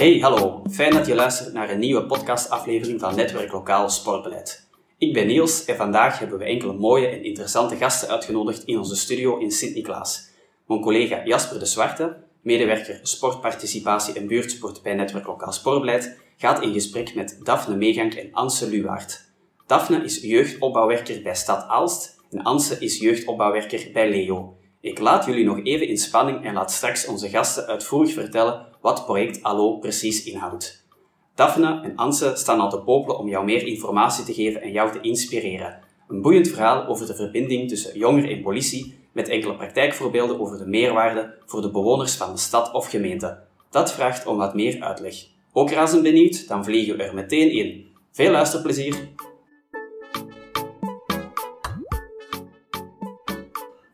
Hey, hallo. Fijn dat je luistert naar een nieuwe podcastaflevering van Netwerk Lokaal Sportbeleid. Ik ben Niels en vandaag hebben we enkele mooie en interessante gasten uitgenodigd in onze studio in Sint-Niklaas. Mijn collega Jasper de Zwarte, medewerker sportparticipatie en buurtsport bij Netwerk Lokaal Sportbeleid, gaat in gesprek met Daphne Meegank en Anse Luwaard. Daphne is jeugdopbouwwerker bij Stad Aalst en Anse is jeugdopbouwwerker bij Leo. Ik laat jullie nog even in spanning en laat straks onze gasten uitvoerig vertellen wat project Allo precies inhoudt. Daphne en Anse staan al te popelen om jou meer informatie te geven en jou te inspireren. Een boeiend verhaal over de verbinding tussen jongeren en politie, met enkele praktijkvoorbeelden over de meerwaarde voor de bewoners van de stad of gemeente. Dat vraagt om wat meer uitleg. Ook razend benieuwd? Dan vliegen we er meteen in. Veel luisterplezier!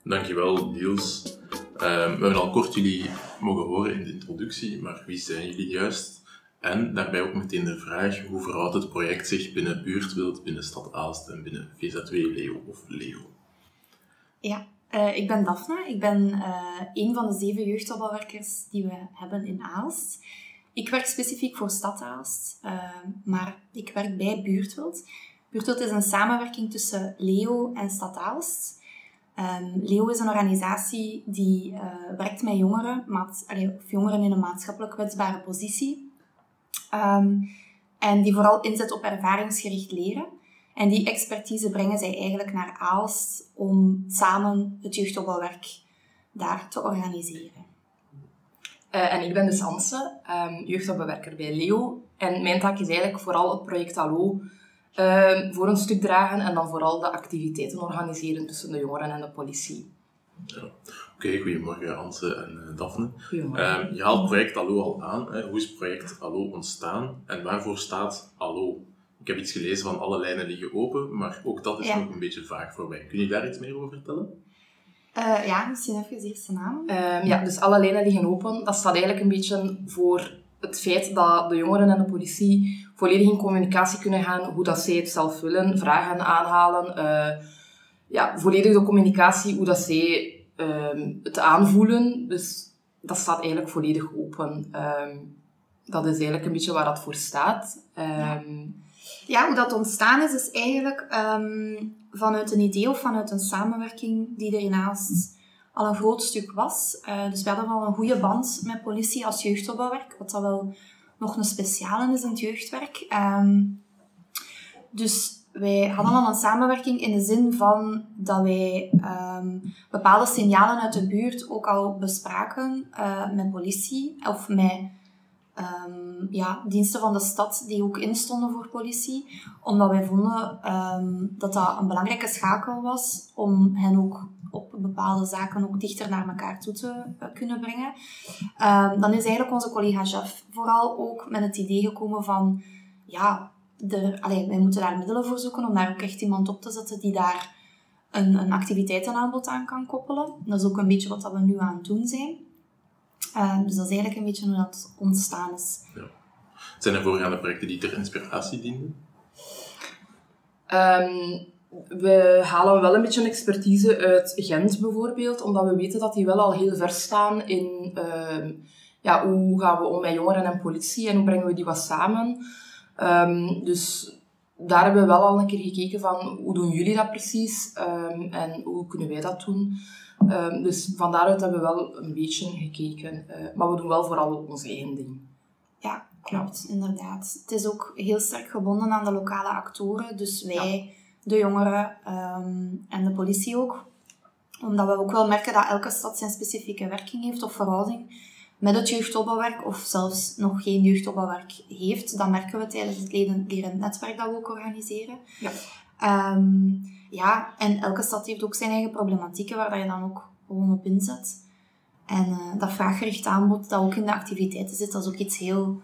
Dankjewel, Niels. Ehm, we hebben al kort jullie mogen horen in de introductie, maar wie zijn jullie juist? En daarbij ook meteen de vraag, hoe verhoudt het project zich binnen Buurtwild, binnen Stad Aalst en binnen VZ2 Leo of Leo? Ja, uh, ik ben Daphne. Ik ben uh, een van de zeven jeugdopbouwwerkers die we hebben in Aalst. Ik werk specifiek voor Stad Aalst, uh, maar ik werk bij Buurtwild. Buurtwild is een samenwerking tussen Leo en Stad Aalst. Um, Leo is een organisatie die uh, werkt met jongeren, jongeren in een maatschappelijk kwetsbare positie. Um, en die vooral inzet op ervaringsgericht leren. En die expertise brengen zij eigenlijk naar Aalst om samen het jeugdopbouwwerk daar te organiseren. Uh, en ik ben dus Anse, um, bij Leo. En mijn taak is eigenlijk vooral het project Allo uh, voor een stuk dragen en dan vooral de activiteiten organiseren tussen de jongeren en de politie. Ja. Oké, okay, goedemorgen Anse en uh, Daphne. Goedemorgen. Uh, je haalt project Allo al aan. Hè. Hoe is project Allo ontstaan en waarvoor staat Allo? Ik heb iets gelezen van alle lijnen liggen open, maar ook dat is ja. nog een beetje vaag voor mij. Kun je daar iets meer over vertellen? Uh, ja, misschien even de naam. Um, ja, dus alle lijnen liggen open. Dat staat eigenlijk een beetje voor het feit dat de jongeren en de politie volledig in communicatie kunnen gaan, hoe dat zij het zelf willen, vragen aanhalen, uh, ja, volledige communicatie, hoe dat zij uh, het aanvoelen. Dus dat staat eigenlijk volledig open. Um, dat is eigenlijk een beetje waar dat voor staat. Ja. ja. hoe dat ontstaan is, is eigenlijk vanuit een idee of vanuit een samenwerking die er hiernaast al een groot stuk was. Uh, dus we hadden wel een goede band met politie als jeugdopbouwwerk, wat dat wel nog een speciale is in het jeugdwerk. Um, dus wij hadden al een samenwerking in de zin van dat wij um, bepaalde signalen uit de buurt ook al bespraken uh, met politie of met um, ja, diensten van de stad die ook instonden voor politie. Omdat wij vonden dat dat een belangrijke schakel was om hen ook op bepaalde zaken ook dichter naar elkaar toe te uh, kunnen brengen. Um, dan is eigenlijk onze collega Jeff vooral ook met het idee gekomen van, ja, er, allee, wij moeten daar middelen voor zoeken om daar ook echt iemand op te zetten die daar een, een activiteitenaanbod aan kan koppelen. Dat is ook een beetje wat dat we nu aan het doen zijn. Um, dus dat is eigenlijk een beetje hoe dat ontstaan is. Ja. Zijn er voorgaande projecten die ter inspiratie dienen? Um, we halen wel een beetje een expertise uit Gent bijvoorbeeld, omdat we weten dat die wel al heel ver staan in uh, ja, hoe gaan we om met jongeren en politie en hoe brengen we die wat samen. Um, dus daar hebben we wel al een keer gekeken van hoe doen jullie dat precies um, en hoe kunnen wij dat doen. Um, dus van daaruit hebben we wel een beetje gekeken, uh, maar we doen wel vooral ons eigen ding. Ja, klopt, ja. inderdaad. Het is ook heel sterk gebonden aan de lokale actoren, dus wij... Ja de jongeren um, en de politie ook. Omdat we ook wel merken dat elke stad zijn specifieke werking heeft of verhouding met het jeugdopbouwwerk of zelfs nog geen jeugdopbouwwerk heeft. Dat merken we tijdens het lerend netwerk dat we ook organiseren. Ja. Um, ja, en elke stad heeft ook zijn eigen problematieken waar je dan ook gewoon op inzet. En uh, dat vraaggericht aanbod dat ook in de activiteiten zit, dat is ook iets heel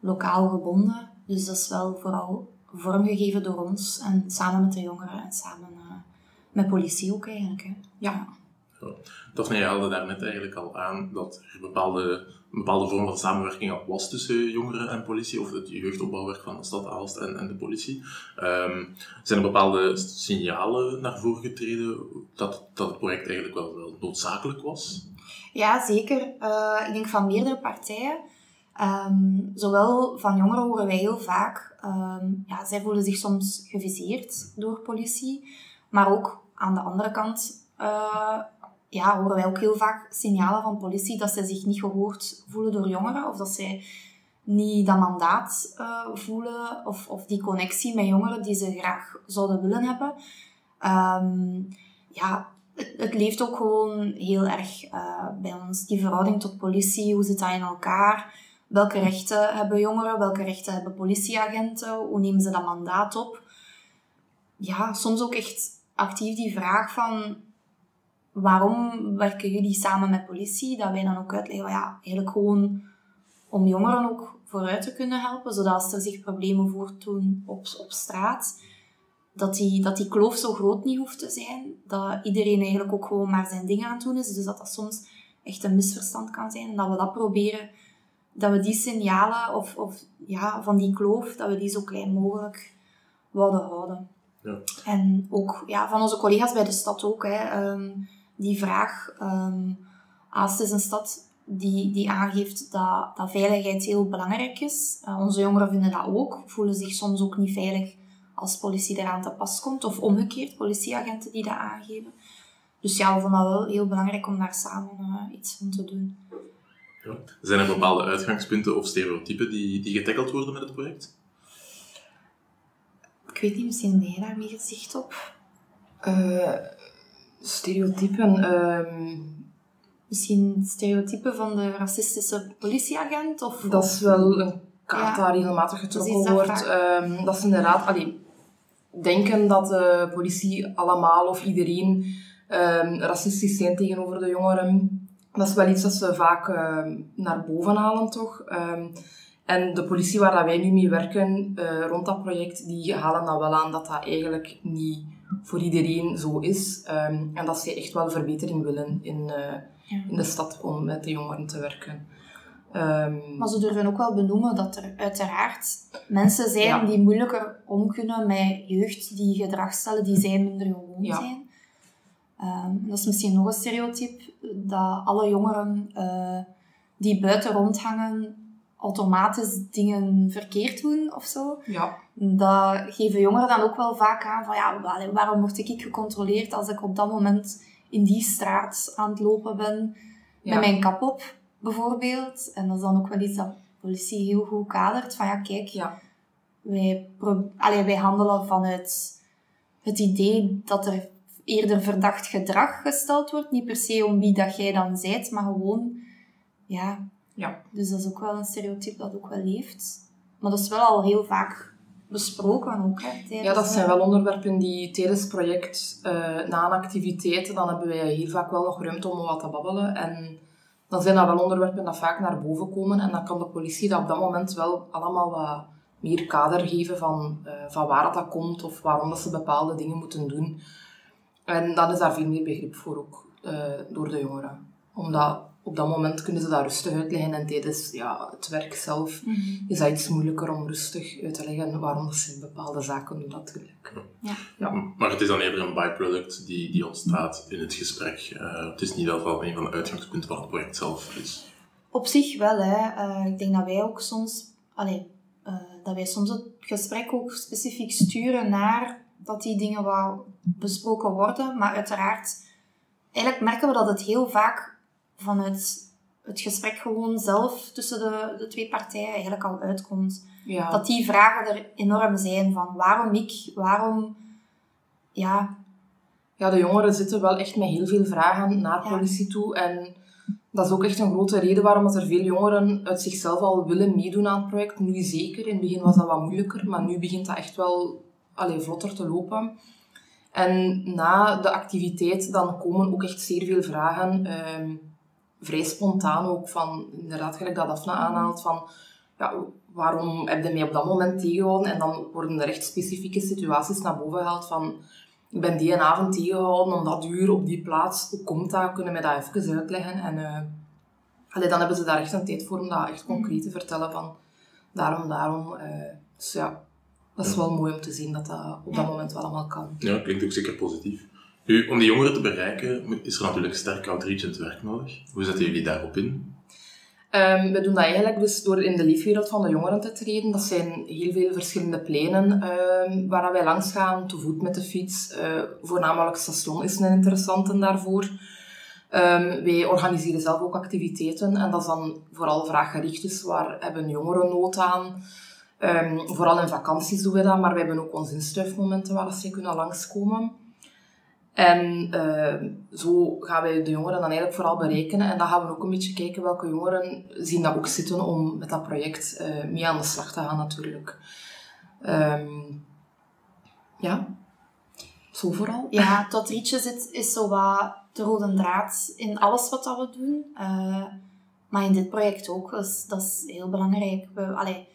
lokaal gebonden. Dus dat is wel vooral vormgegeven door ons en samen met de jongeren en samen uh, met politie ook eigenlijk. Hè. Ja. ja. Daphne, je haalde daarnet eigenlijk al aan dat er bepaalde, een bepaalde vorm van samenwerking al was tussen jongeren en politie, of het jeugdopbouwwerk van de stad Aalst en, en de politie. Um, zijn er bepaalde signalen naar voren getreden dat, dat het project eigenlijk wel, wel noodzakelijk was? Ja, zeker. Uh, ik denk van meerdere partijen. Ehm, zowel van jongeren horen wij heel vaak, ehm, ja, zij voelen zich soms geviseerd door politie, maar ook aan de andere kant uh, ja, horen wij ook heel vaak signalen van politie dat zij zich niet gehoord voelen door jongeren of dat zij niet dat mandaat uh, voelen of, of die connectie met jongeren die ze graag zouden willen hebben. Um, ja, het, leeft ook gewoon heel erg uh, bij ons. Die verhouding tot politie, hoe zit dat in elkaar? Welke rechten hebben jongeren? Welke rechten hebben politieagenten? Hoe nemen ze dat mandaat op? Ja, soms ook echt actief die vraag van waarom werken jullie samen met politie? Dat wij dan ook uitleggen, ja, eigenlijk gewoon om jongeren ook vooruit te kunnen helpen, zodat als er zich problemen voortdoen op, op straat, dat die, dat die kloof zo groot niet hoeft te zijn. Dat iedereen eigenlijk ook gewoon maar zijn ding aan het doen is. Dus dat dat soms echt een misverstand kan zijn. En dat we dat proberen, dat we die signalen of, of ja, van die kloof, dat we die zo klein mogelijk wilden houden. Ja. En ook ja, van onze collega's bij de stad ook. Hè, ehm, die vraag, um, Aalst is een stad die, die aangeeft dat, dat veiligheid heel belangrijk is. Uh, onze jongeren vinden dat ook, voelen zich soms ook niet veilig als politie eraan te pas komt. Of omgekeerd, politieagenten die dat aangeven. Dus ja, we vonden dat wel heel belangrijk om daar samen uh, iets van te doen. Ja. Zijn er bepaalde uitgangspunten of stereotypen die, die getackeld worden met het project? Ik weet niet, misschien heb jij daar meer zicht op? Uh, stereotypen... Um misschien stereotypen van de racistische politieagent? Of, dat is wel een kaart ja. daar regelmatig getrokken wordt. Um, dat is inderdaad... Allee, denken dat de politie allemaal of iedereen um, racistisch zijn tegenover de jongeren. Dat is wel iets dat ze vaak um, naar boven halen, toch? en de politie waar dat wij nu mee werken uh, rond dat project, die halen dan wel aan dat dat eigenlijk niet voor iedereen zo is. en dat ze echt wel verbetering willen in... Uh, in de stad om met de jongeren te werken. Um, maar ze durven ook wel benoemen dat er uiteraard mensen zijn die moeilijker om kunnen met jeugd die gedrag stellen die zij minder gewoon ja. zijn. Um, dat is misschien nog een stereotype, dat alle jongeren uh, die buiten rondhangen automatisch dingen verkeerd doen of zo. Ja. Dat geven jongeren dan ook wel vaak aan van ja, waarom word ik gecontroleerd als ik op dat moment in die straat aan het lopen ben met mijn kap op, bijvoorbeeld. En dat is dan ook wel iets dat de politie heel goed kadert. Van ja, kijk, ja. Wij, allee, wij handelen vanuit het idee dat er eerder verdacht gedrag gesteld wordt. Niet per se om wie dat jij dan zijt, maar gewoon, ja. ja. Dus dat is ook wel een stereotype dat ook wel leeft. Maar dat is wel al heel vaak besproken ook. Hè, ja, dat zijn wel onderwerpen die tijdens het project uh, na een activiteit, dan hebben wij heel vaak wel nog ruimte om wat te babbelen. En dan zijn dat wel onderwerpen dat vaak naar boven komen. En dan kan de politie dat op dat moment wel allemaal wat meer kader geven van, uh, van waar dat komt of waarom dat ze bepaalde dingen moeten doen. En dan is daar veel meer begrip voor ook uh, door de jongeren. Omdat op dat moment kunnen ze dat rustig uitleggen. En tijdens ja, het werk zelf mm -hmm. is dat iets moeilijker om rustig uit te leggen waarom ze bepaalde zaken doen natuurlijk. Ja. Ja. Maar het is dan eerder een byproduct die, die ontstaat in het gesprek. Uh, het is niet dat een van de uitgangspunten van het project zelf is. Op zich wel. Hè. Uh, ik denk dat wij ook soms... Allee, uh, dat wij soms het gesprek ook specifiek sturen naar dat die dingen wel besproken worden. Maar uiteraard... Eigenlijk merken we dat het heel vaak vanuit het gesprek gewoon zelf tussen de, de twee partijen eigenlijk al uitkomt. Ja. Dat die vragen er enorm zijn van waarom ik, waarom, ja. Ja, de jongeren zitten wel echt met heel veel vragen naar politie toe en dat is ook echt een grote reden waarom er veel jongeren uit zichzelf al willen meedoen aan het project. Nu zeker, in het begin was dat wat moeilijker, maar nu begint dat echt wel allee, vlotter te lopen. En na de activiteit dan komen ook echt zeer veel vragen. Ehm, vrij spontaan ook van, inderdaad, gelijk dat Daphne aanhaalt, van ja, waarom heb je mij op dat moment tegengehouden? En dan worden er echt specifieke situaties naar boven gehaald van ik ben die avond tegengehouden om dat uur op die plaats. Hoe komt dat? Kunnen we dat even uitleggen? En uh, dan hebben ze daar echt een tijd voor om dat echt concreet te vertellen van daarom, daarom. Uh, dus ja, dat is wel mooi om te zien dat dat op dat moment wel allemaal kan. Ja, klinkt ook zeker positief. Nu, om die jongeren te bereiken is er natuurlijk sterk outreach in het werk nodig. Hoe zetten jullie daarop in? Um, we doen dat eigenlijk dus door in de leefwereld van de jongeren te treden. Dat zijn heel veel verschillende pleinen um, waar wij langs gaan, te voet met de fiets. Uh, voornamelijk station is een interessante daarvoor. Um, wij organiseren zelf ook activiteiten en dat is dan vooral vraaggericht. Dus waar hebben jongeren nood aan? Um, vooral in vakanties doen we dat, maar we hebben ook onze instuifmomenten waar ze kunnen langskomen. En uh, zo gaan wij de jongeren dan eigenlijk vooral berekenen. En dan gaan we ook een beetje kijken welke jongeren zien dat ook zitten om met dat project uh, mee aan de slag te gaan natuurlijk. Um, ja, zo vooral. Ja, tot Rietje zit, is zo wat de rode draad in alles wat dat we doen. Uh, maar in dit project ook, dus dat is heel belangrijk. We, allee,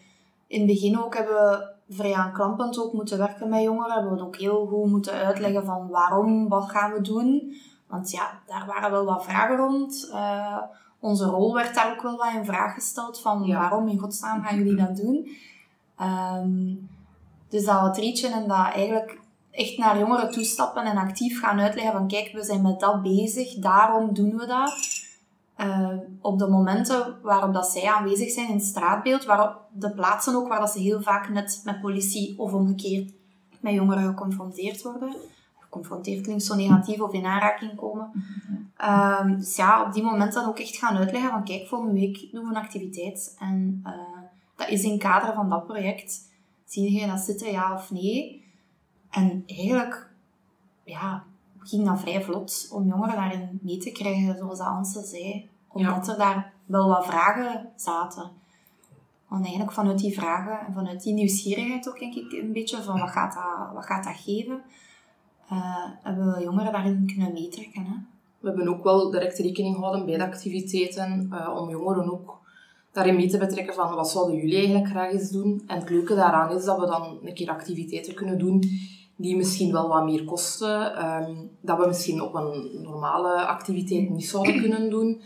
in het begin ook hebben we vrij aanklampend ook moeten werken met jongeren. Hebben we ook heel goed moeten uitleggen van waarom, wat gaan we doen. Want ja, daar waren wel wat vragen rond. Uh, onze rol werd daar ook wel wat in vraag gesteld van waarom in godsnaam gaan jullie dat doen. Um, dus dat Rietje en dat eigenlijk echt naar jongeren toestappen en actief gaan uitleggen van kijk, we zijn met dat bezig, daarom doen we dat. Uh, op de momenten waarop dat zij aanwezig zijn in het straatbeeld, waarop de plaatsen ook waar dat ze heel vaak net met politie of omgekeerd met jongeren geconfronteerd worden. Geconfronteerd klinkt zo negatief of in aanraking komen. Uh, dus ja, op die momenten ook echt gaan uitleggen van kijk, volgende week doen we een activiteit. En uh, dat is in kader van dat project. Zie je dat zitten, ja of nee? En eigenlijk, ja, ging dat vrij vlot om jongeren daarin mee te krijgen, zoals Anse zei. Omdat er daar wel wat vragen zaten. Want eigenlijk vanuit die vragen en vanuit die nieuwsgierigheid ook, denk ik, een beetje van wat gaat dat, wat gaat dat geven, uh, hebben we jongeren daarin kunnen meetrekken. Hè? We hebben ook wel direct rekening gehouden bij de activiteiten, uh, om jongeren ook daarin mee te betrekken van wat zouden jullie eigenlijk graag eens doen. En het leuke daaraan is dat we dan een keer activiteiten kunnen doen die misschien wel wat meer kosten, um, dat we misschien op een normale activiteit niet zouden kunnen doen.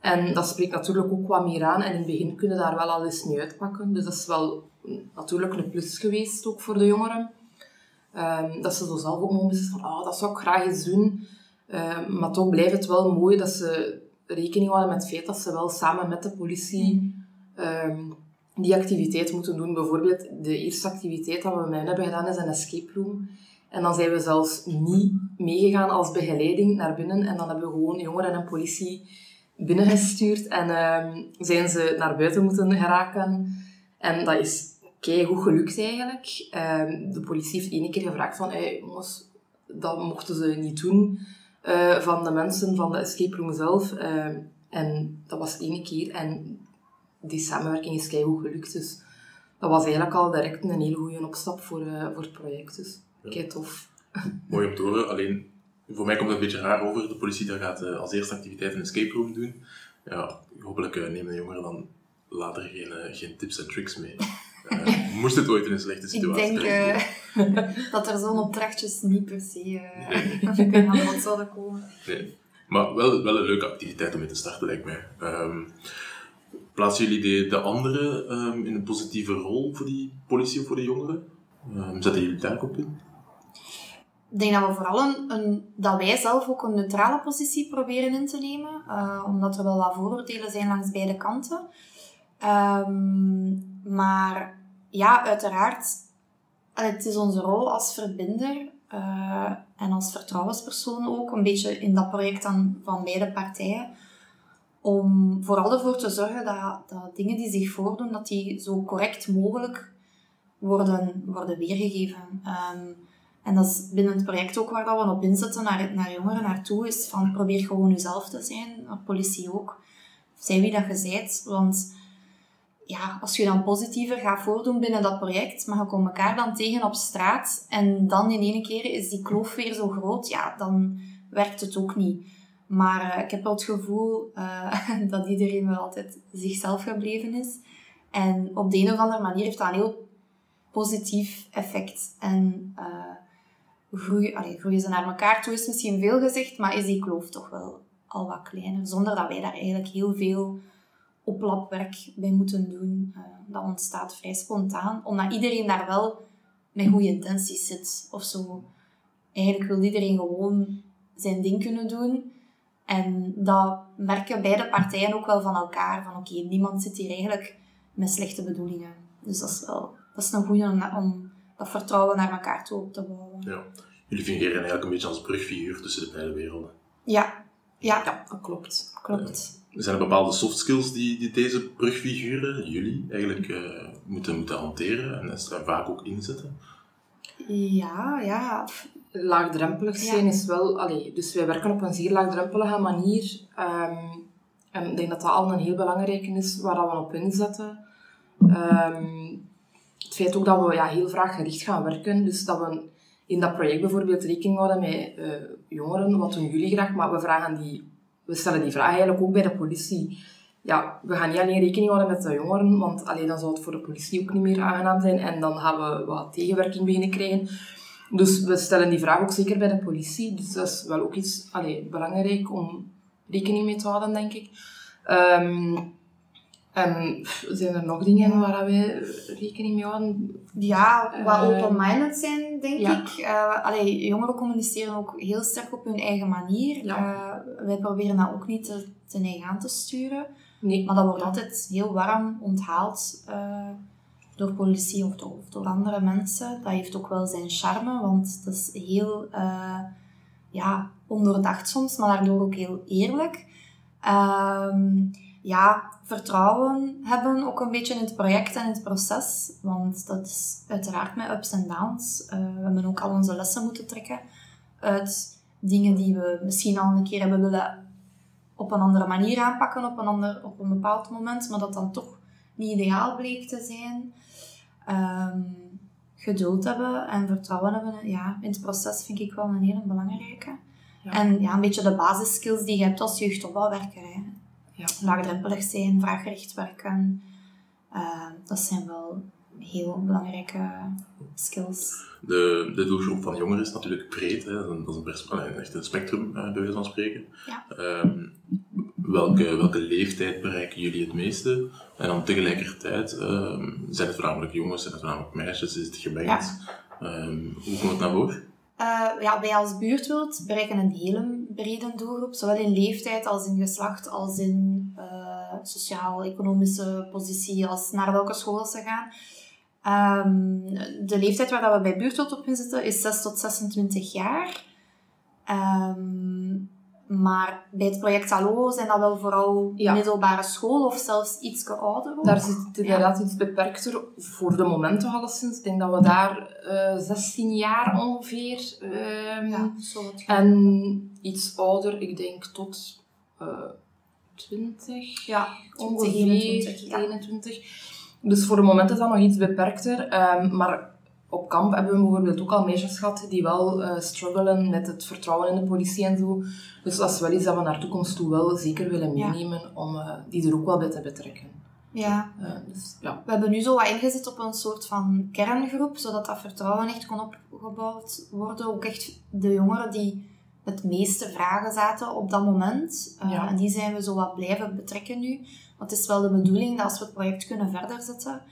En dat spreekt natuurlijk ook wat meer aan. En in het begin kunnen daar wel al eens mee uitpakken. Dus dat is wel natuurlijk een plus geweest ook voor de jongeren. Um, dat ze zo zelf ook mogen beslissen van, oh, dat zou ik graag eens doen. Um, maar toch blijft het wel mooi dat ze rekening houden met het feit dat ze wel samen met de politie um, die activiteit moeten doen. Bijvoorbeeld, de eerste activiteit dat we met hen hebben gedaan is een escape room. En dan zijn we zelfs niet meegegaan als begeleiding naar binnen. En dan hebben we gewoon jongeren en politie binnengestuurd. En uh, zijn ze naar buiten moeten geraken. En dat is goed gelukt eigenlijk. Uh, de politie heeft één keer gevraagd van, hey, jongens, dat mochten ze niet doen. Uh, van de mensen van de escape room zelf. Uh, en dat was één keer. En die samenwerking is keihard gelukt. Dus dat was eigenlijk al direct een hele goede opstap voor, uh, voor het project. Dus kei tof. Mooi om te horen. Alleen, voor mij komt het een beetje raar over. De politie daar gaat uh, als eerste activiteit een escape room doen. Ja, hopelijk uh, nemen de jongeren dan later geen, geen tips en tricks mee. moest het ooit in een slechte situatie Ik denk dat er zo'n opdrachtjes niet per se nee. aan bod zouden komen. Nee. Maar wel, wel een leuke activiteit om mee te starten, lijkt mij. Um, Plaatsen jullie de, de anderen um, in een positieve rol voor die politie of voor de jongeren? Um, zetten jullie daar op in? Ik denk dat we vooral een, een, dat wij zelf ook een neutrale positie proberen in te nemen, uh, omdat er wel wat vooroordelen zijn langs beide kanten. Um, maar ja, uiteraard, het is onze rol als verbinder uh, en als vertrouwenspersoon ook, een beetje in dat project dan van beide partijen, om vooral ervoor te zorgen dat, dat dingen die zich voordoen, dat die zo correct mogelijk worden, worden weergegeven. Um, en dat is binnen het project ook waar we op inzetten naar, naar jongeren naartoe, is van probeer gewoon jezelf te zijn, naar politie ook. Zij wie dat je bent, want ja, als je dan positiever gaat voordoen binnen dat project, maar je komt elkaar dan tegen op straat en dan in één keer is die kloof weer zo groot, ja, dan werkt het ook niet. Maar uh, ik heb wel het gevoel uh, dat iedereen wel altijd zichzelf gebleven is. En op de een of andere manier heeft dat een heel positief effect. En uh, groeien, allee, groeien ze naar elkaar toe is misschien veel gezegd, maar is die kloof toch wel al wat kleiner. Zonder dat wij daar eigenlijk heel veel oplapwerk bij moeten doen. dat ontstaat vrij spontaan, omdat iedereen daar wel met goede intenties zit of zo. Eigenlijk wil iedereen gewoon zijn ding kunnen doen. En dat merken beide partijen ook wel van elkaar. Van oké, niemand zit hier eigenlijk met slechte bedoelingen. Dus dat is wel dat is een goede om, om dat vertrouwen naar elkaar toe op te bouwen. Ja. Jullie fungeren eigenlijk een beetje als brugfiguur tussen de beide werelden. Ja, ja, Ja, dat klopt. klopt. Zijn er bepaalde soft skills die, die deze brugfiguren, jullie, eigenlijk eh, moeten, moeten hanteren en, en vaak ook inzetten? Ja, ja. Laagdrempelig zijn Ja. is wel... Allee, dus wij werken op een zeer laagdrempelige manier. Ehm, en ik denk dat dat al een heel belangrijke is waar dat we op inzetten. Ehm, het feit ook dat we ja, heel vraaggericht gaan werken. Dus dat we in dat project bijvoorbeeld rekening houden met eh, jongeren. Wat doen jullie graag? Maar we, vragen die, we stellen die vraag eigenlijk ook bij de politie. Ja, we gaan niet alleen rekening houden met de jongeren, want allee, dan zou het voor de politie ook niet meer aangenaam zijn. En dan gaan we wat tegenwerking beginnen krijgen. Dus we stellen die vraag ook zeker bij de politie. Dus dat is wel ook iets allee, belangrijk om rekening mee te houden, denk ik. Ehm, en pff, zijn er nog dingen waar wij rekening mee houden? Ja, wat Eh, open-minded zijn, denk ja. ik. Eh allee, jongeren communiceren ook heel sterk op hun eigen manier. Ja. Eh, wij proberen dat ook niet te, te neig aan te sturen. Nee, Maar dat wordt altijd heel warm onthaald door politie of door, andere mensen. Dat heeft ook wel zijn charme, want dat is heel eh, ja, onderdacht soms, maar daardoor ook heel eerlijk. Ehm, ja, vertrouwen hebben ook een beetje in het project en in het proces, want dat is uiteraard met ups en downs. Eh, we hebben ook al onze lessen moeten trekken uit dingen die we misschien al een keer hebben willen op een andere manier aanpakken op een, ander, op een bepaald moment, maar dat dan toch niet ideaal bleek te zijn. Ehm, geduld hebben en vertrouwen hebben ja, in het proces vind ik wel een hele belangrijke. Ja. En ja, een beetje de basisskills die je hebt als jeugdopbouwwerker. Hè. Ja. Laagdrempelig zijn, vraaggericht werken. Eh, dat zijn wel heel belangrijke skills. De, de doelgroep van jongeren is natuurlijk breed. Hè. Dat is een, dat is een, echt een spectrum, eh, bij wijze van spreken. Ja. Ehm, welke, welke leeftijd bereiken jullie het meeste? En dan tegelijkertijd, ehm, zijn het voornamelijk jongens, zijn het voornamelijk meisjes, is het gemengd? Ehm, hoe komt het naar voren? Eh, ja, wij als buurtwild bereiken een hele brede doelgroep, zowel in leeftijd als in geslacht, als in eh, sociaal-economische positie, als naar welke school ze gaan. Ehm, de leeftijd waar dat we bij buurtwild op inzetten is 6 tot 26 jaar. Ehm, maar bij het project Allo zijn dat wel vooral Ja. middelbare school of zelfs iets ouder. ook. Daar zit het inderdaad iets beperkter voor de moment toch alleszins. Ik denk dat we daar eh 16 jaar ongeveer... ehm, ja, zo En iets ouder, ik denk tot eh 20 ja, ongeveer, 21. Ja. 21. Dus voor het moment is dat nog iets beperkter. Ehm, maar op kamp hebben we bijvoorbeeld ook al meisjes gehad die wel eh struggelen met het vertrouwen in de politie en zo. Dus dat is wel iets dat we naar toekomst toe wel zeker willen Ja. meenemen om eh, die er ook wel bij te betrekken. ja. Eh, dus, ja. We hebben nu zo wat ingezet op een soort van kerngroep, zodat dat vertrouwen echt kon opgebouwd worden. Ook echt de jongeren die het meeste vragen zaten op dat moment. Uh, Ja. En die zijn we zo wat blijven betrekken nu. Want het is wel de bedoeling dat als we het project kunnen verder zetten,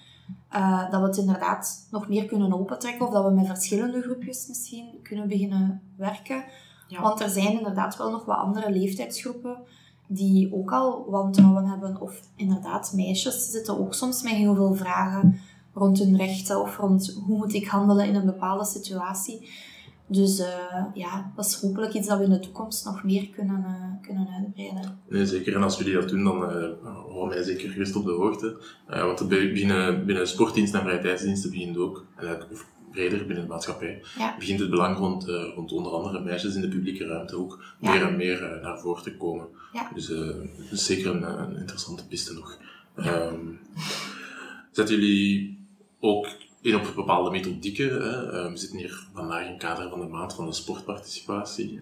uh, dat we het inderdaad nog meer kunnen opentrekken. Of dat we met verschillende groepjes misschien kunnen beginnen werken. Ja. Want er zijn inderdaad wel nog wat andere leeftijdsgroepen die ook al wantrouwen hebben. Of inderdaad, meisjes zitten ook soms met heel veel vragen rond hun rechten of rond hoe moet ik handelen in een bepaalde situatie. Dus uh, ja, dat is hopelijk iets dat we in de toekomst nog meer kunnen, uh, kunnen uitbreiden. Nee, zeker. En als jullie dat doen, dan uh, houden wij zeker gerust op de hoogte. Want binnen, binnen sportdiensten en vrije tijdsdiensten begint ook, en breder binnen de maatschappij, ja. begint het belang rond, rond onder andere meisjes in de publieke ruimte ook Ja. meer en meer naar voren te komen. Ja. Dus zeker een, een, interessante piste nog. Um, zetten jullie ook in op bepaalde methodieken? Hè? Um, we zitten hier vandaag in het kader van de maand van de sportparticipatie.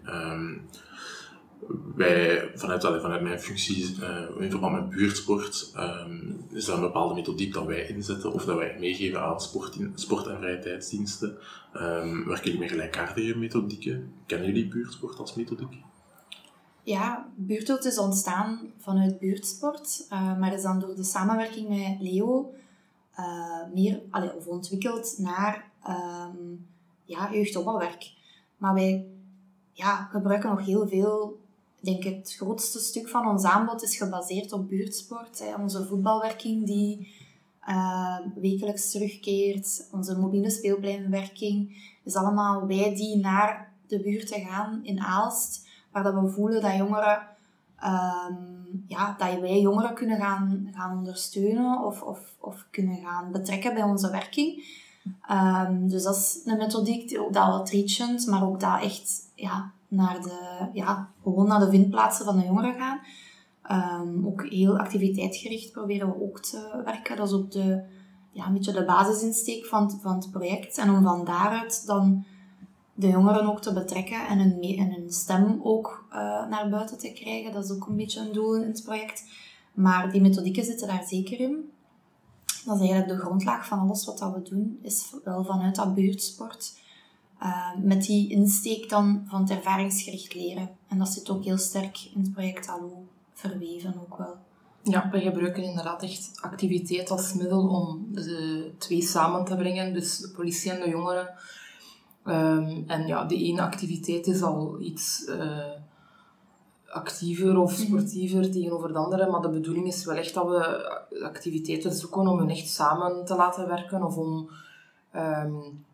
Wij, vanuit, vanuit mijn functie uh, in verband met buurtsport, um, is dat een bepaalde methodiek dat wij inzetten of dat wij meegeven aan sport, sport en vrije tijdsdiensten. Um, werken jullie met gelijkaardige methodieken? Kennen jullie buurtsport als methodiek? Ja, buurtwild is ontstaan vanuit buurtsport, uh, maar is dan door de samenwerking met Leo uh, meer of ontwikkeld naar um, ja, jeugdopbouwwerk. Maar wij ja, gebruiken nog heel veel ik denk het grootste stuk van ons aanbod is gebaseerd op buurtsport. Hè. Onze voetbalwerking die uh, wekelijks terugkeert, onze mobiele speelpleinwerking, is allemaal wij die naar de buurten gaan in Aalst, waar dat we voelen dat jongeren, um, ja, dat wij jongeren kunnen gaan, gaan ondersteunen of, of, of kunnen gaan betrekken bij onze werking. Um, dus dat is een methodiek, ook dat outreachend, maar ook dat echt ja, naar de, ja, gewoon naar de vindplaatsen van de jongeren gaan. Um, ook heel activiteitsgericht proberen we ook te werken. Dat is ook de, ja, een beetje de basisinsteek van, van het project. En om van daaruit dan de jongeren ook te betrekken en hun, stem ook uh, naar buiten te krijgen. Dat is ook een beetje een doel in het project. Maar die methodieken zitten daar zeker in. Dat is eigenlijk de grondlaag van alles wat dat we doen, is wel vanuit dat buurtsport. Uh, met die insteek dan van het ervaringsgericht leren. En dat zit ook heel sterk in het project ALO verweven ook wel. Ja, we gebruiken inderdaad echt activiteit als middel om de twee samen te brengen, dus de politie en de jongeren. Um, en ja, de ene activiteit is al iets uh, actiever of mhm. sportiever tegenover de andere, maar de bedoeling is wel echt dat we activiteiten zoeken om hen echt samen te laten werken of om um,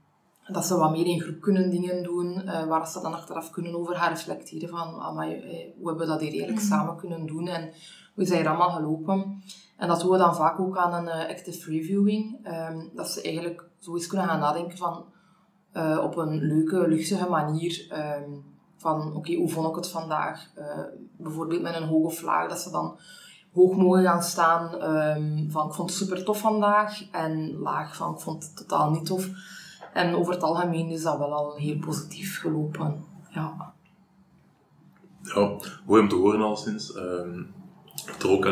dat ze wat meer in groep kunnen dingen doen, uh, waar ze dan achteraf kunnen over gaan reflecteren van amai, eh, hoe hebben we dat hier eigenlijk mhm. samen kunnen doen en hoe is dat hier allemaal gelopen. En dat doen we dan vaak ook aan een active reviewing, um, dat ze eigenlijk zo eens kunnen gaan nadenken van uh, op een leuke, luchtige manier um, van oké, hoe vond ik het vandaag? bijvoorbeeld met een hoge vlaag, dat ze dan hoog mogen gaan staan um, van ik vond het super tof vandaag en laag van ik vond het totaal niet tof. En over het algemeen is dat wel al heel positief gelopen. Ja. Ja, mooi om te horen al sinds. Um, er ook,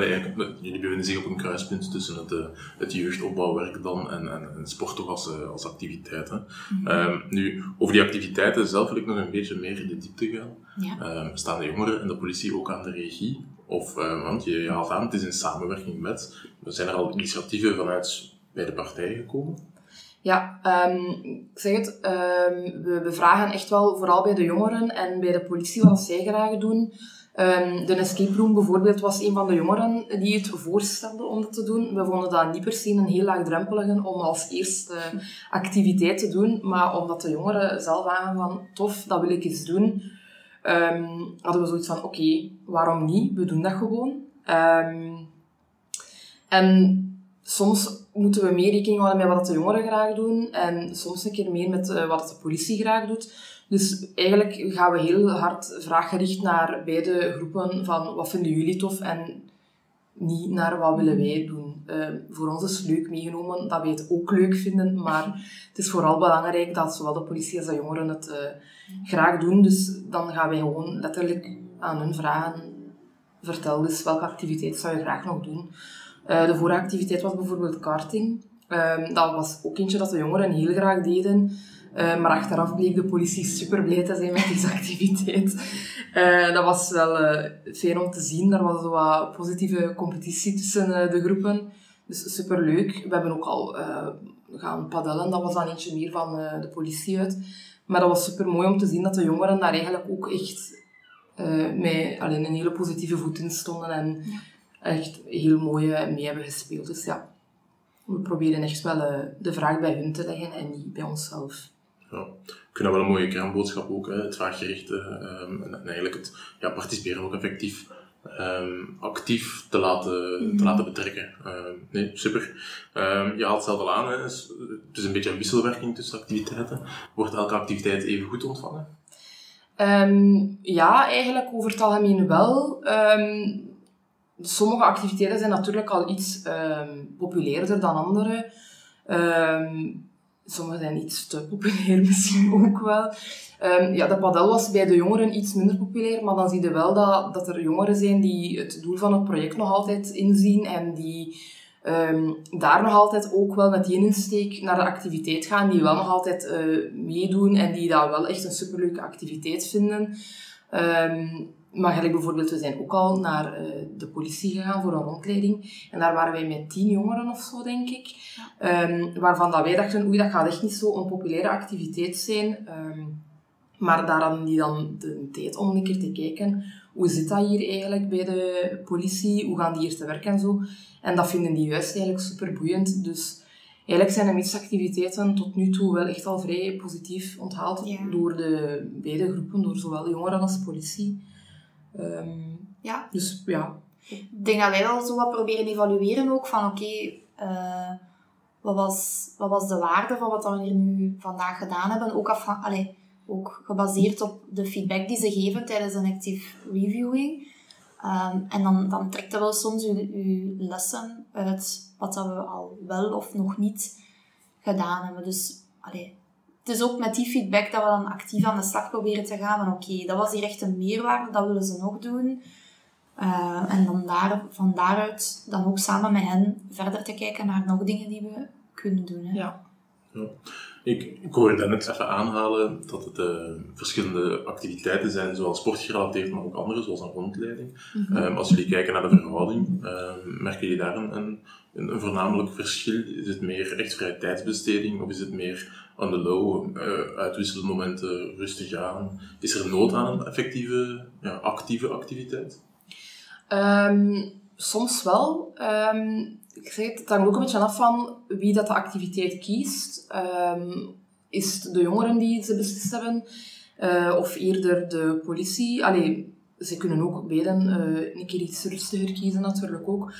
jullie bevinden zich op een kruispunt tussen het, uh, het jeugdopbouwwerk dan en, en, en sport toch als, uh, als activiteit. Hè. Mm -hmm. nu, over die activiteiten zelf wil ik nog een beetje meer in de diepte gaan. Ja. Um, staan de jongeren en de politie ook aan de regie? Of, uh, want je, je haalt aan, het is in samenwerking met. Zijn er al initiatieven vanuit beide partijen gekomen? Ja, um, ik zeg het, um, we, we vragen echt wel, vooral bij de jongeren en bij de politie, wat zij graag doen. Um, de escape room bijvoorbeeld was een van de jongeren die het voorstelde om dat te doen. We vonden dat niet per se een heel laagdrempelige om als eerste activiteit te doen, maar omdat de jongeren zelf aan van tof, dat wil ik eens doen, um, hadden we zoiets van oké, waarom niet? We doen dat gewoon. Um, en soms moeten we meer rekening houden met wat de jongeren graag doen en soms een keer meer met uh, wat de politie graag doet. Dus eigenlijk gaan we heel hard vraaggericht naar beide groepen van wat vinden jullie tof en niet naar wat willen wij doen. Uh, voor ons is leuk meegenomen dat wij het ook leuk vinden, maar het is vooral belangrijk dat zowel de politie als de jongeren het uh, graag doen. Dus dan gaan wij gewoon letterlijk aan hun vragen, vertel dus welke activiteit zou je graag nog doen. Uh, de vorige activiteit was bijvoorbeeld karting. Uh, dat was ook eentje dat de jongeren heel graag deden. Uh, maar achteraf bleek de politie super blij te zijn met deze activiteit. Uh, dat was wel uh, fijn om te zien. Er was wat positieve competitie tussen de groepen. Dus super leuk. We hebben ook al gaan padellen. Dat was dan eentje meer van de politie uit. Maar dat was super mooi om te zien dat de jongeren daar eigenlijk ook echt met alleen een hele positieve voet in stonden. En echt heel mooi mee hebben gespeeld. Dus ja, we proberen echt wel de vraag bij hun te leggen en niet bij onszelf. Ja. Ik vind dat wel een mooie kernboodschap ook, hè. het vraaggerichte um, en, en, eigenlijk het ja, participeren ook effectief um, actief te laten, mm -hmm. te laten betrekken. Um, nee, super. je haalt zelf al aan, hè. het is een beetje een wisselwerking tussen activiteiten. Wordt elke activiteit even goed ontvangen? ja, eigenlijk over het algemeen wel. sommige activiteiten zijn natuurlijk al iets populairder dan andere. Sommige zijn iets te populair misschien ook wel. Um, ja, de padel was bij de jongeren iets minder populair, maar dan zie je wel dat, dat er jongeren zijn die het doel van het project nog altijd inzien en die um, daar nog altijd ook wel met die insteek naar de activiteit gaan, die wel nog altijd uh, meedoen en die dat wel echt een superleuke activiteit vinden. Um, maar gelijk bijvoorbeeld, we zijn ook al naar uh, de politie gegaan voor een rondleiding. En daar waren wij met tien jongeren of zo, denk ik. Um, waarvan dat wij dachten, oei, dat gaat echt niet zo een populaire activiteit zijn. Um, maar daar hadden die dan de tijd om een keer te kijken hoe zit dat hier eigenlijk bij de politie, hoe gaan die hier te werk en zo. En dat vinden die juist eigenlijk super boeiend. Dus eigenlijk zijn de mixactiviteiten tot nu toe wel echt al vrij positief onthaald Ja. door de beide groepen, door zowel jongeren als de politie. Ehm, Ja, dus ja, ik denk dat wij wel zo wat proberen evalueren ook van oké, eh, wat, was, wat was de waarde van wat we hier nu vandaag gedaan hebben? Ook, afhan- allee, ook gebaseerd op de feedback die ze geven tijdens een active reviewing. Ehm, en dan, dan trekt dat wel soms uw, uw lessen uit wat dat we al wel of nog niet gedaan hebben. Dus allee, het is ook met die feedback dat we dan actief aan de slag proberen te gaan. Van oké, dat was hier echt een meerwaarde, dat willen ze nog doen. Uh, en dan daar, van daaruit dan ook samen met hen verder te kijken naar nog dingen die we kunnen doen. Hè. ja. Ja. Ik, ik hoorde net even aanhalen dat het uh, verschillende activiteiten zijn, zowel sportgerelateerd, maar ook andere, zoals een rondleiding. Mm -hmm. um, als jullie kijken naar de verhouding, um, merken jullie daar een, een, een, voornamelijk verschil? Is het meer echt vrije tijdsbesteding of is het meer on the low, uh, uitwisselmomenten, rustig aan? Is er nood aan een effectieve, ja, actieve activiteit? Um, soms wel. Um, ik zeg het, hangt ook een beetje af van wie dat de activiteit kiest. Um, is het de jongeren die ze beslist hebben? Uh, of eerder de politie? Allee, ze kunnen ook beiden uh, een keer iets rustiger kiezen natuurlijk ook.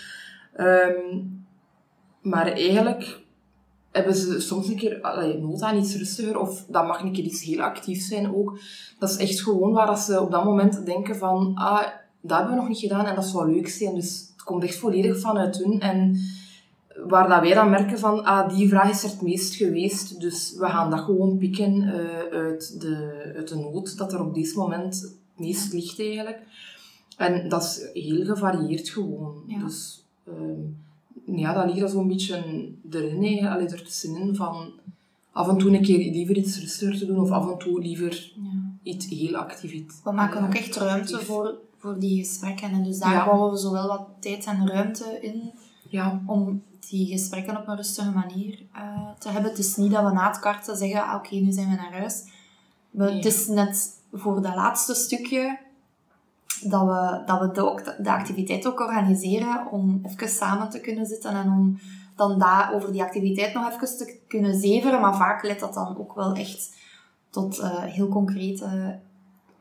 maar eigenlijk hebben ze soms een keer allee, nood aan iets rustiger. Of dat mag een keer iets heel actief zijn ook. Dat is echt gewoon waar ze op dat moment denken van... Ah, dat hebben we nog niet gedaan en dat zou leuk zijn. Dus komt echt volledig vanuit hun. En waar dat wij dan merken van, ah, die vraag is er het meest geweest, dus we gaan dat gewoon pikken uh, uit, de, uit de nood dat er op dit moment het meest ligt eigenlijk. En dat is heel gevarieerd gewoon. Ja. Dus um, ja, dat ligt er zo'n beetje erin, allee, ertussenin van af en toe een keer liever iets rustiger te doen of af en toe liever ja. iets heel actief. We maken ook echt ruimte voor voor die gesprekken. En dus daar Ja. bouwen we zowel wat tijd en ruimte in Ja, om die gesprekken op een rustige manier eh, te hebben. Het is niet dat we na het karten zeggen, ah, oké, nu zijn we naar huis. We, Het is net voor dat laatste stukje dat we, dat we de activiteit ook organiseren om even samen te kunnen zitten en om dan daar over die activiteit nog even te kunnen zeveren. Maar vaak leidt dat dan ook wel echt tot eh, heel concrete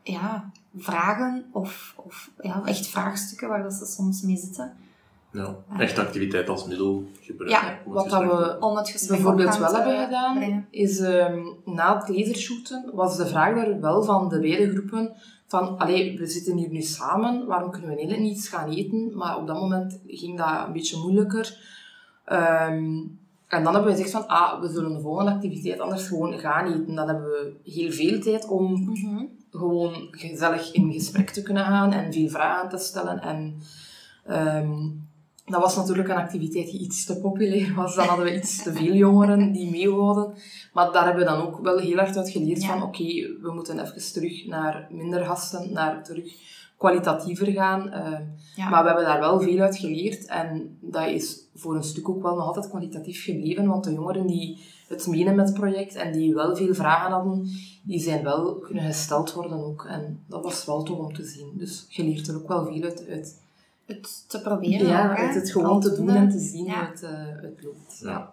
ja, vragen of, of ja, echt vraagstukken waar dat ze soms mee zitten. Ja, echt activiteit als middel gebruiken. Ja, wat dat we Om het gesprek bijvoorbeeld wel hebben gedaan, brengen. is ehm, na het lasershooten was de vraag daar wel van de beide groepen van, allee, we zitten hier nu samen, waarom kunnen we eigenlijk niet iets gaan eten? Maar op dat moment ging dat een beetje moeilijker. Ehm, en dan hebben we gezegd van, ah, we zullen de volgende activiteit anders gewoon gaan eten. Dan hebben we heel veel tijd om Mhm. gewoon gezellig in gesprek te kunnen gaan en veel vragen te stellen. En ehm, dat was natuurlijk een activiteit die iets te populair was. Dan hadden we iets te veel jongeren die meewouden. Maar daar hebben we dan ook wel heel hard uit geleerd Ja. van oké, we moeten even terug naar minder gasten, naar terug kwalitatiever gaan. Ehm, Ja. Maar we hebben daar wel veel uit geleerd en dat is voor een stuk ook wel nog altijd kwalitatief gebleven, want de jongeren die het menen met het project en die wel veel vragen hadden, die zijn wel kunnen gesteld worden ook. En dat was wel tof om te zien. Dus je leert er ook wel veel uit. uit Het te proberen. ja, ook, het gewoon te doen en te zien Ja. hoe het eh, uitloopt. Ja. Ja.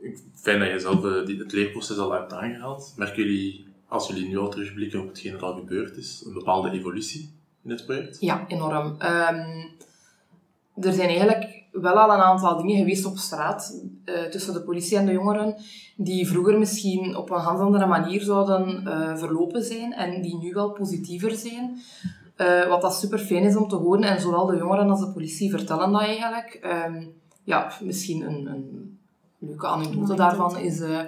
Ik- Fijn dat je zelf eh, het leerproces al hebt aangehaald. Merken jullie, als jullie nu al terugblikken op hetgeen dat al gebeurd is, een bepaalde evolutie in het project? Ja, enorm. Ehm, er zijn eigenlijk wel al een aantal dingen geweest op straat eh, tussen de politie en de jongeren die vroeger misschien op een ganz andere manier zouden eh, verlopen zijn en die nu wel positiever zijn. Eh, wat dat super fijn is om te horen en zowel de jongeren als de politie vertellen dat eigenlijk. Ehm, ja, misschien een, een leuke anekdote daarvan is... eh,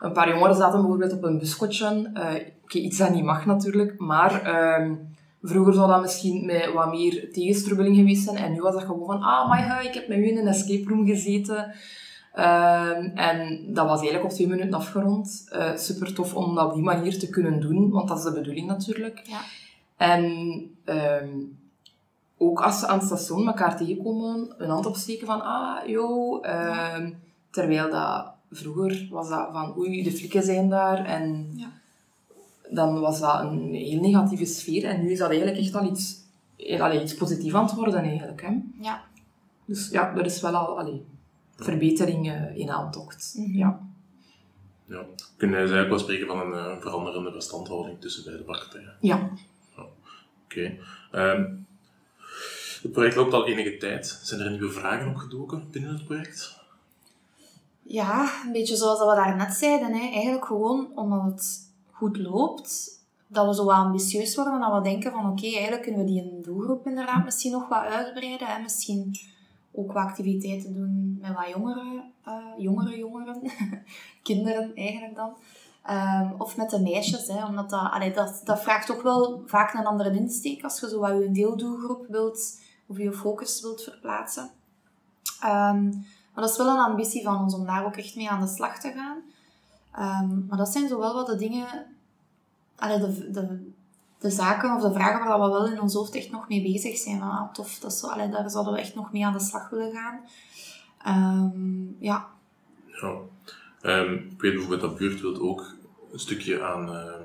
een paar jongeren zaten bijvoorbeeld op een buskotje. Eh, Oké, iets dat niet mag natuurlijk, maar ehm, vroeger zou dat misschien met wat meer tegenstrubbeling geweest zijn. En nu was dat gewoon van, ah, my god, ik heb met u in een escape room gezeten. Ehm, en dat was eigenlijk op twee minuten afgerond. Eh super tof om dat op die manier te kunnen doen, want dat is de bedoeling natuurlijk. Ja. En ehm, ook als ze aan het station elkaar tegenkomen, een hand opsteken van, ah, yo. ehm, terwijl dat vroeger was dat van, oei, de flikken zijn daar. En Ja. Dan was dat een heel negatieve sfeer. En nu is dat eigenlijk echt al iets allee, iets positiefs aan het worden eigenlijk. Hè. Ja. Dus ja, er is wel al allee, verbetering eh, in aantocht. Mhm. Ja. Ja. Kunnen eigenlijk wel spreken van een eh, veranderende verstandhouding tussen beide partijen? ja. Oké. Ehm, het project loopt al enige tijd. Zijn er nieuwe vragen opgedoken binnen het project? Ja, een beetje zoals dat we daarnet zeiden. Hè. Eigenlijk gewoon omdat het goed loopt, dat we zo wat ambitieus worden en dat we denken van oké, eigenlijk kunnen we die doelgroep inderdaad misschien nog wat uitbreiden. Hè. Misschien ook wat activiteiten doen met wat jongere, eh, jongere jongeren, kinderen eigenlijk dan. Ehm, of met de meisjes, hè, omdat dat, dat, dat vraagt toch wel vaak een andere insteek als je zo wat je deeldoelgroep wilt of je focus wilt verplaatsen. Ehm, maar dat is wel een ambitie van ons om daar ook echt mee aan de slag te gaan. Ehm, maar dat zijn zo wel wat de dingen, allee, de, de, zaken of de vragen waar we wel in ons hoofd echt nog mee bezig zijn. Ah, tof, dat zo, allee, daar zouden we echt nog mee aan de slag willen gaan. Ehm, ja. Ja. Ehm, ik weet bijvoorbeeld dat Buurtwild ook een stukje aan, ehm,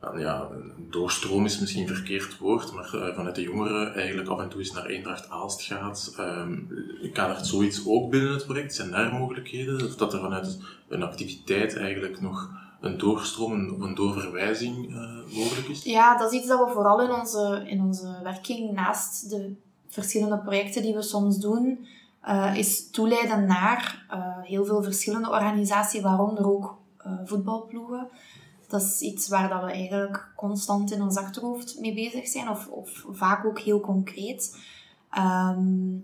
aan ja, doorstroom is misschien verkeerd woord, maar eh, vanuit de jongeren eigenlijk af en toe eens naar Eendracht Aalst gaat. Um, kadert zoiets ook binnen het project? Zijn daar mogelijkheden? Of dat er vanuit een activiteit eigenlijk nog een doorstroom een- of een doorverwijzing eh, mogelijk is? ja, dat is iets dat we vooral in onze, in onze werking naast de verschillende projecten die we soms doen, eh, is toeleiden naar eh, heel veel verschillende organisaties, waaronder ook voetbalploegen. Dat is iets waar dat we eigenlijk constant in ons achterhoofd mee bezig zijn, of, of vaak ook heel concreet. Ehm,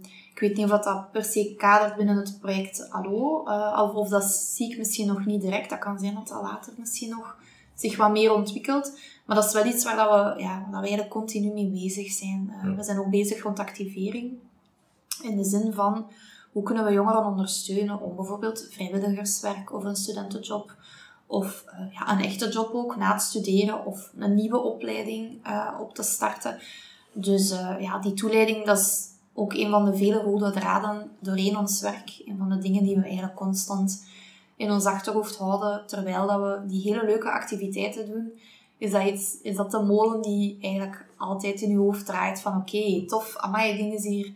weet niet of dat, dat per se kadert binnen het project Allo, eh, of, of dat zie ik misschien nog niet direct. Dat kan zijn dat dat later misschien nog zich wat meer ontwikkelt. Maar dat is wel iets waar dat we, ja, waar dat we eigenlijk continu mee bezig zijn. Eh. We zijn ook bezig rond activering. In de zin van, hoe kunnen we jongeren ondersteunen om bijvoorbeeld vrijwilligerswerk of een studentenjob of eh, ja, een echte job ook na het studeren of een nieuwe opleiding op te starten. Dus ja, die toeleiding, dat is ook een van de vele rode draden doorheen ons werk. Een van de dingen die we eigenlijk constant in ons achterhoofd houden, terwijl dat we die hele leuke activiteiten doen, is dat, iets, is dat de molen die eigenlijk altijd in je hoofd draait van oké, tof, amai, dingen is hier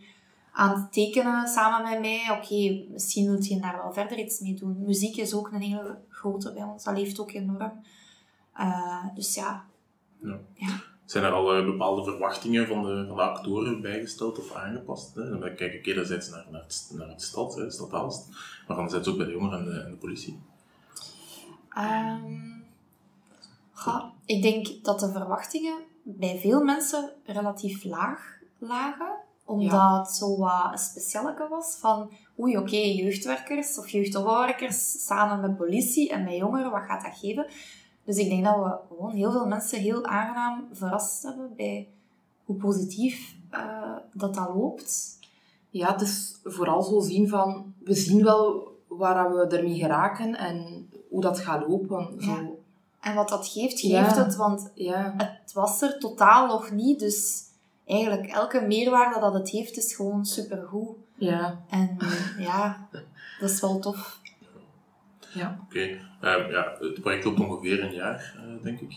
aan het tekenen samen met mij. Oké, misschien wilt je daar wel verder iets mee doen. Muziek is ook een hele grote bij ons, dat leeft ook enorm. Eh, dus ja, Zijn er al eh, bepaalde verwachtingen van de, van de actoren bijgesteld of aangepast? Hè? Dan kijk ik enerzijds naar, naar, het, naar het stad, hè, stad Aalst, maar anderzijds ook bij de jongeren en de, en de politie. Ehm, goh, ik denk dat de verwachtingen bij veel mensen relatief laag lagen. Omdat Ja. het zo wat een specialeke was van... Oei, oké, jeugdwerkers of jeugdopbouwwerkers samen met politie en met jongeren, wat gaat dat geven? Dus ik denk dat we gewoon heel veel mensen heel aangenaam verrast hebben bij hoe positief eh, dat dat loopt. Ja, het is vooral zo zien van, we zien wel waar we ermee geraken en hoe dat gaat lopen. Zo. Ja. En wat dat geeft, Ja. geeft het. Want Ja. het was er totaal nog niet. Dus eigenlijk elke meerwaarde dat het heeft, is gewoon supergoed. Ja. En ja, dat is wel tof. Ja. Oké, Ehm, ja, het project loopt ongeveer een jaar, eh, denk ik.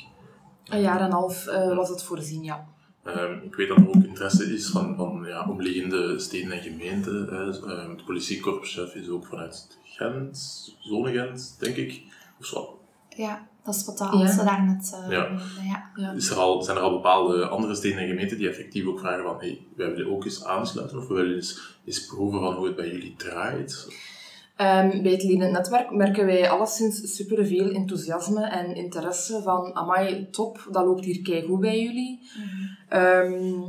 Een jaar en een half eh, was het voorzien, ja. Ehm, ik weet dat er ook interesse is van, van ja, omliggende steden en gemeenten. Hè. Ehm, het politiekorpschef is ook vanuit Gent, Zonegent, denk ik. Of zo. Ja, dat is wat de Ja. Hansen daarnet uh, Ja. ja. ja. Is er al, zijn er al bepaalde andere steden en gemeenten die effectief ook vragen van hey, wij willen ook eens aansluiten of we willen eens, eens proeven van hoe het bij jullie draait? Ehm, bij het Lenend Netwerk merken wij alleszins superveel enthousiasme en interesse van amai, top, dat loopt hier keigoed bij jullie. Ehm,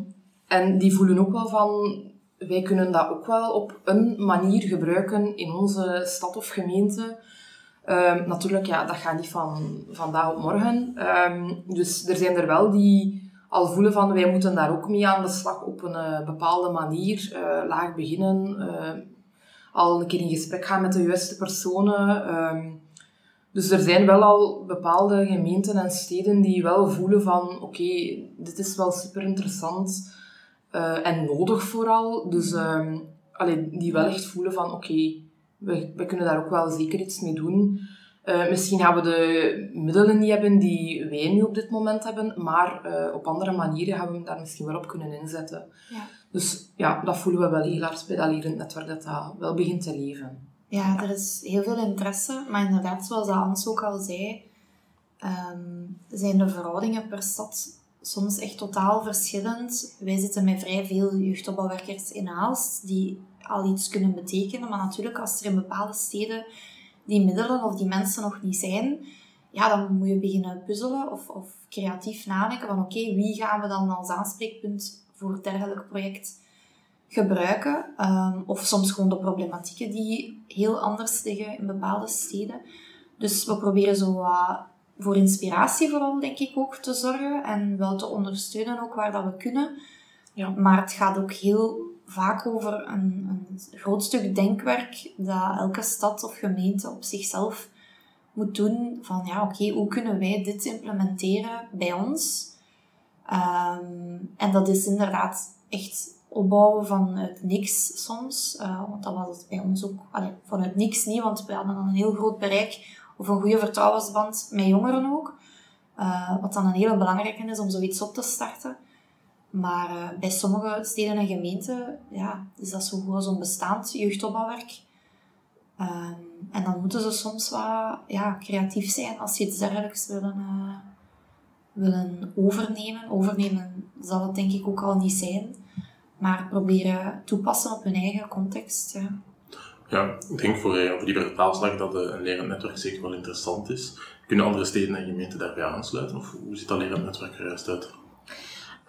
en die voelen ook wel van, wij kunnen dat ook wel op een manier gebruiken in onze stad of gemeente. Ehm, natuurlijk, ja, dat gaat niet van vandaag op morgen. Dus er zijn er wel die al voelen van, wij moeten daar ook mee aan de slag op een eh, bepaalde manier. eh, laag beginnen, eh, al een keer in gesprek gaan met de juiste personen. ehm. dus er zijn wel al bepaalde gemeenten en steden die wel voelen van oké, dit is wel super interessant eh, en nodig vooral. Dus allee, die wel echt voelen van oké, we, we kunnen daar ook wel zeker iets mee doen. Uh, misschien gaan we de middelen niet hebben die wij nu op dit moment hebben, maar uh, op andere manieren gaan we hem daar misschien wel op kunnen inzetten. Ja. Dus ja, dat voelen we wel heel hard bij dat lerend netwerk, dat dat wel begint te leven. Ja, er is heel veel interesse, maar inderdaad, zoals Hans ook al zei, um, zijn de verhoudingen per stad soms echt totaal verschillend. Wij zitten met vrij veel jeugdopbouwwerkers in Aalst, die al iets kunnen betekenen, maar natuurlijk als er in bepaalde steden die middelen of die mensen nog niet zijn, ja, dan moet je beginnen puzzelen of, of creatief nadenken van oké, wie gaan we dan als aanspreekpunt voor het dergelijk project gebruiken. Um, of soms gewoon de problematieken die heel anders liggen in bepaalde steden. Dus we proberen zo wat voor inspiratie vooral, denk ik, ook te zorgen. En wel te ondersteunen ook waar dat we kunnen. Ja. Maar het gaat ook heel vaak over een, een groot stuk denkwerk dat elke stad of gemeente op zichzelf moet doen. Van ja, oké, hoe kunnen wij dit implementeren bij ons? Um, en dat is inderdaad echt opbouwen vanuit niks soms. Uh, want dat was het bij ons ook. Allee, vanuit niks niet, want we hadden dan een heel groot bereik of een goede vertrouwensband met jongeren ook. Uh, wat dan een hele belangrijke is om zoiets op te starten. Maar uh, bij sommige steden en gemeenten ja, is dat zo goed als onbestaand jeugdopbouwwerk. Um, en dan moeten ze soms wat ja, creatief zijn als ze iets dergelijks willen, uh, willen overnemen. Overnemen zal het denk ik ook al niet zijn. Maar proberen toepassen op hun eigen context. Ja. Ja, ik denk voor, eh, voor die vertaalslag dat eh, een lerend netwerk zeker wel interessant is. Kunnen andere steden en gemeenten daarbij aansluiten? Of hoe ziet dat lerend netwerk er juist uit?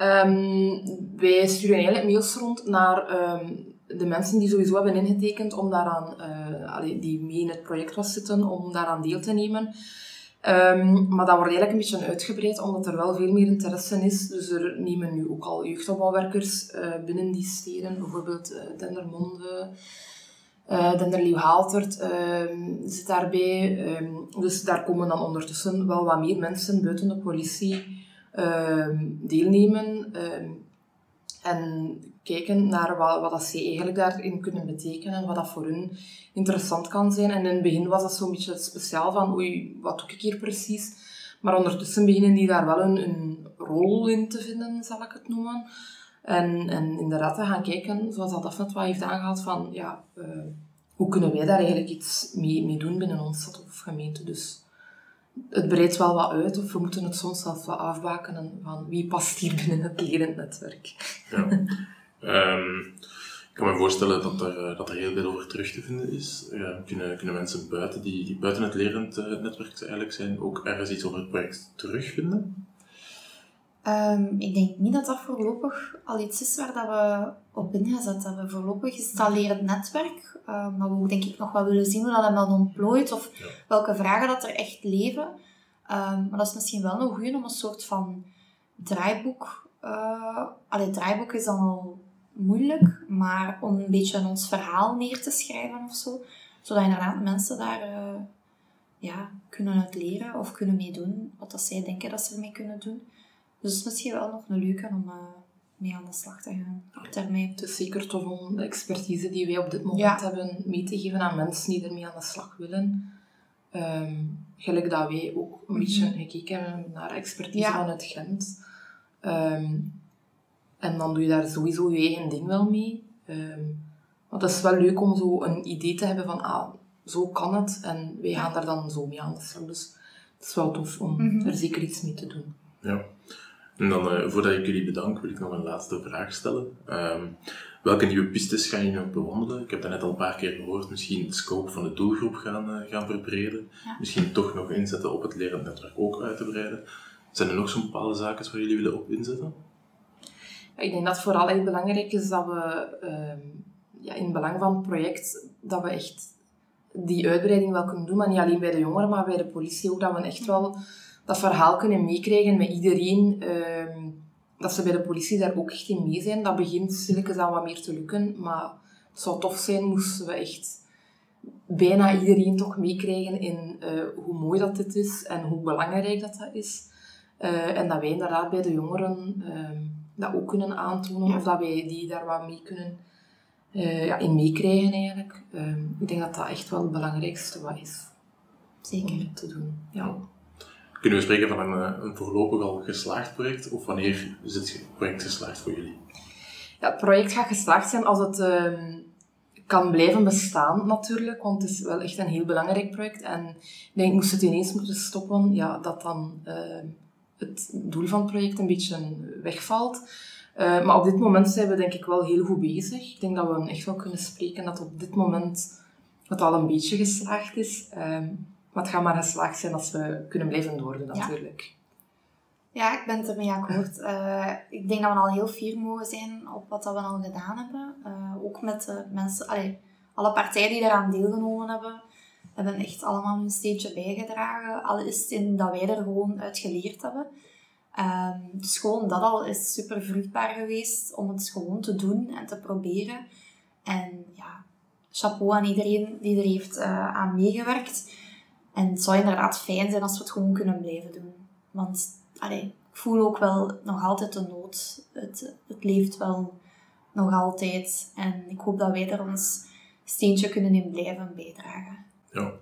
Um, wij sturen eigenlijk mails rond naar um, de mensen die sowieso hebben ingetekend om daaraan, uh, die mee in het project was zitten, om daaraan deel te nemen. Um, maar dat wordt eigenlijk een beetje uitgebreid, omdat er wel veel meer interesse is. Dus er nemen nu ook al jeugdopbouwwerkers uh, binnen die steden, bijvoorbeeld uh, Dendermonde, Denderleeuw Haaltert ehm, zit daarbij. Dus daar komen dan ondertussen wel wat meer mensen buiten de politie ehm, deelnemen. en kijken naar wat, wat dat ze eigenlijk daarin kunnen betekenen, wat dat voor hun interessant kan zijn. En in het begin was dat zo'n beetje speciaal van, oei, wat doe ik hier precies? Maar ondertussen beginnen die daar wel een, een rol in te vinden, zal ik het noemen. En, en inderdaad te gaan kijken, zoals dat net wat heeft aangehaald, van ja, uh, hoe kunnen wij daar eigenlijk iets mee, mee doen binnen onze stad of gemeente. Dus het breidt wel wat uit, of we moeten het soms zelfs wat afbakenen van wie past hier binnen het lerend netwerk. Ja. um, ik kan me voorstellen dat er, eh, dat er heel veel over terug te vinden is. Ja, kunnen, kunnen mensen buiten, die, die buiten het lerend uh, netwerk eigenlijk zijn, ook ergens iets over het project terugvinden? Um, ik denk niet dat dat voorlopig al iets is waar dat we op ingezet hebben. Voorlopig is het netwerk, uh, maar we ook denk ik nog wel willen zien hoe dat dan ontplooit of welke vragen dat er echt leven. Um, maar dat is misschien wel nog goed om een soort van draaiboek... Uh, allee, draaiboek is dan al moeilijk, maar om een beetje ons verhaal neer te schrijven of zo. Zodat inderdaad mensen daar uh, ja, kunnen uit leren of kunnen meedoen wat dat zij denken dat ze ermee kunnen doen. Dus het is misschien wel nog een leuke om uh, mee aan de slag te gaan op termijn. Het is zeker tof om de expertise die wij op dit moment hebben mee te geven aan mensen die ermee aan de slag willen. Um, gelijk dat wij ook een beetje mhm. gekeken hebben naar expertise ja. vanuit Gent. Um, en dan doe je daar sowieso je eigen ding wel mee. Um, want het is wel leuk om zo een idee te hebben van, ah, zo kan het. En wij gaan daar dan zo mee aan de slag. Dus het is wel tof om mhm. er zeker iets mee te doen. Ja. En dan, uh, voordat ik jullie bedank, wil ik nog een laatste vraag stellen. Um, welke nieuwe pistes gaan jullie nog bewandelen? Ik heb dat net al een paar keer gehoord. Misschien de scope van de doelgroep gaan, uh, gaan verbreden. Misschien toch nog inzetten op het lerend netwerk ook uit te breiden. Zijn er nog zo'n bepaalde zaken waar jullie willen op inzetten? ik denk dat vooral echt belangrijk is dat we uh, ja, in belang van het project, dat we echt die uitbreiding wel kunnen doen. Maar niet alleen bij de jongeren, maar bij de politie ook. Dat we echt wel dat verhaal kunnen meekrijgen met iedereen. Uh, dat ze bij de politie daar ook echt in mee zijn. Dat begint stilletjes aan wat meer te lukken. Maar het zou tof zijn moesten we echt bijna iedereen toch meekrijgen in uh, hoe mooi dat dit is en hoe belangrijk dat dat is. Uh, en dat wij inderdaad bij de jongeren ehm, dat ook kunnen aantonen. Of dat wij die daar wat mee kunnen uh, ja, in meekrijgen eigenlijk. Ehm, ik denk dat dat echt wel het belangrijkste wat is. Zeker. om te doen. Ja. Kunnen we spreken van een, eh, een voorlopig al geslaagd project? Of wanneer is het project geslaagd voor jullie? Ja, het project gaat geslaagd zijn als het ehm, kan blijven bestaan natuurlijk, want het is wel echt een heel belangrijk project. En ik denk, moest het ineens moeten stoppen, ja, dat dan ehm, het doel van het project een beetje wegvalt. Eh, maar op dit moment zijn we denk ik wel heel goed bezig. Ik denk dat we echt wel kunnen spreken dat op dit moment het al een beetje geslaagd is. Ehm, maar het gaat maar geslaagd zijn als we kunnen blijven doordoen Ja. natuurlijk. Ja, ik ben het ermee akkoord. Eh, ik denk dat we al heel fier mogen zijn op wat dat we al gedaan hebben. Eh, ook met de mensen, allee, alle partijen die eraan deelgenomen hebben, hebben echt allemaal hun steentje bijgedragen. Al is het in dat wij er gewoon uit geleerd hebben. Ehm, dus gewoon dat al is super vruchtbaar geweest om het gewoon te doen en te proberen. En ja, chapeau aan iedereen die er heeft eh, aan meegewerkt. En het zou inderdaad fijn zijn als we het gewoon kunnen blijven doen. Want allee, ik voel ook wel nog altijd de nood. Het, het leeft wel nog altijd. En ik hoop dat wij er ons steentje kunnen in blijven bijdragen. Ja.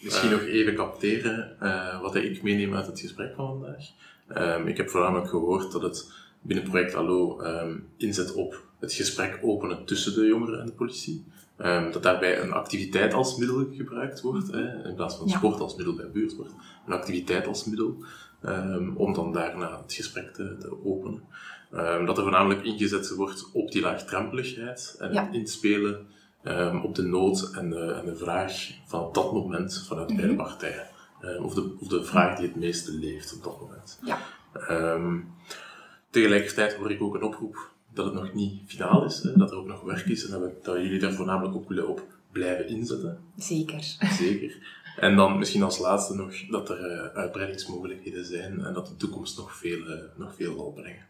Misschien nog even capteren eh, wat ik meeneem uit het gesprek van vandaag. Ehm, ik heb voornamelijk gehoord dat het binnen project Allo ehm, inzet op het gesprek openen tussen de jongeren en de politie. Ehm, dat daarbij een activiteit als middel gebruikt wordt, hè, in plaats van Ja. sport als middel bij buurt wordt. Een activiteit als middel, ehm, om dan daarna het gesprek te, te openen. Dat er voornamelijk ingezet wordt op die laagdrempeligheid en Ja. het inspelen op de nood en de, en de vraag van op dat moment vanuit beide Mhm. partijen. Ehm, of, de, of de vraag die het meeste leeft op dat moment. Ja. Tegelijkertijd hoor ik ook een oproep dat het nog niet finaal is, hè, dat er ook nog werk is en dat, we, dat jullie daar voornamelijk ook willen op blijven inzetten. Zeker. Zeker. En dan misschien als laatste nog dat er eh, uitbreidingsmogelijkheden zijn en dat de toekomst nog veel, eh, nog veel zal brengen.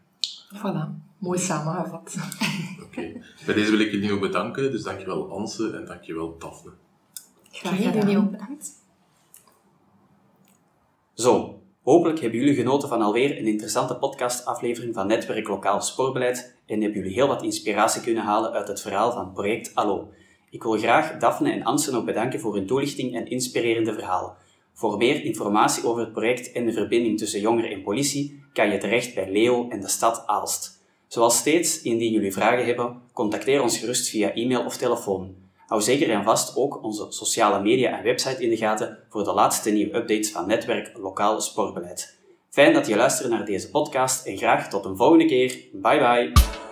Voilà. Mooi samengevat. Oké. Bij deze wil ik jullie nog bedanken, dus dankjewel Anse en dankjewel Daphne. Graag Jullie ook bedankt. Zo, hopelijk hebben jullie genoten van alweer een interessante podcastaflevering van Netwerk Lokaal Sportbeleid en hebben jullie heel wat inspiratie kunnen halen uit het verhaal van Project Allo. Ik wil graag Daphne en Anse nog bedanken voor hun toelichting en inspirerende verhaal. Voor meer informatie over het project en de verbinding tussen jongeren en politie kan je terecht bij Leo en de stad Aalst. Zoals steeds, indien jullie vragen hebben, contacteer ons gerust via e-mail of telefoon. Hou zeker en vast ook onze sociale media en website in de gaten voor de laatste nieuwe updates van Netwerk Lokaal Sportbeleid. Fijn dat je luistert naar deze podcast en graag tot een volgende keer. Bye bye!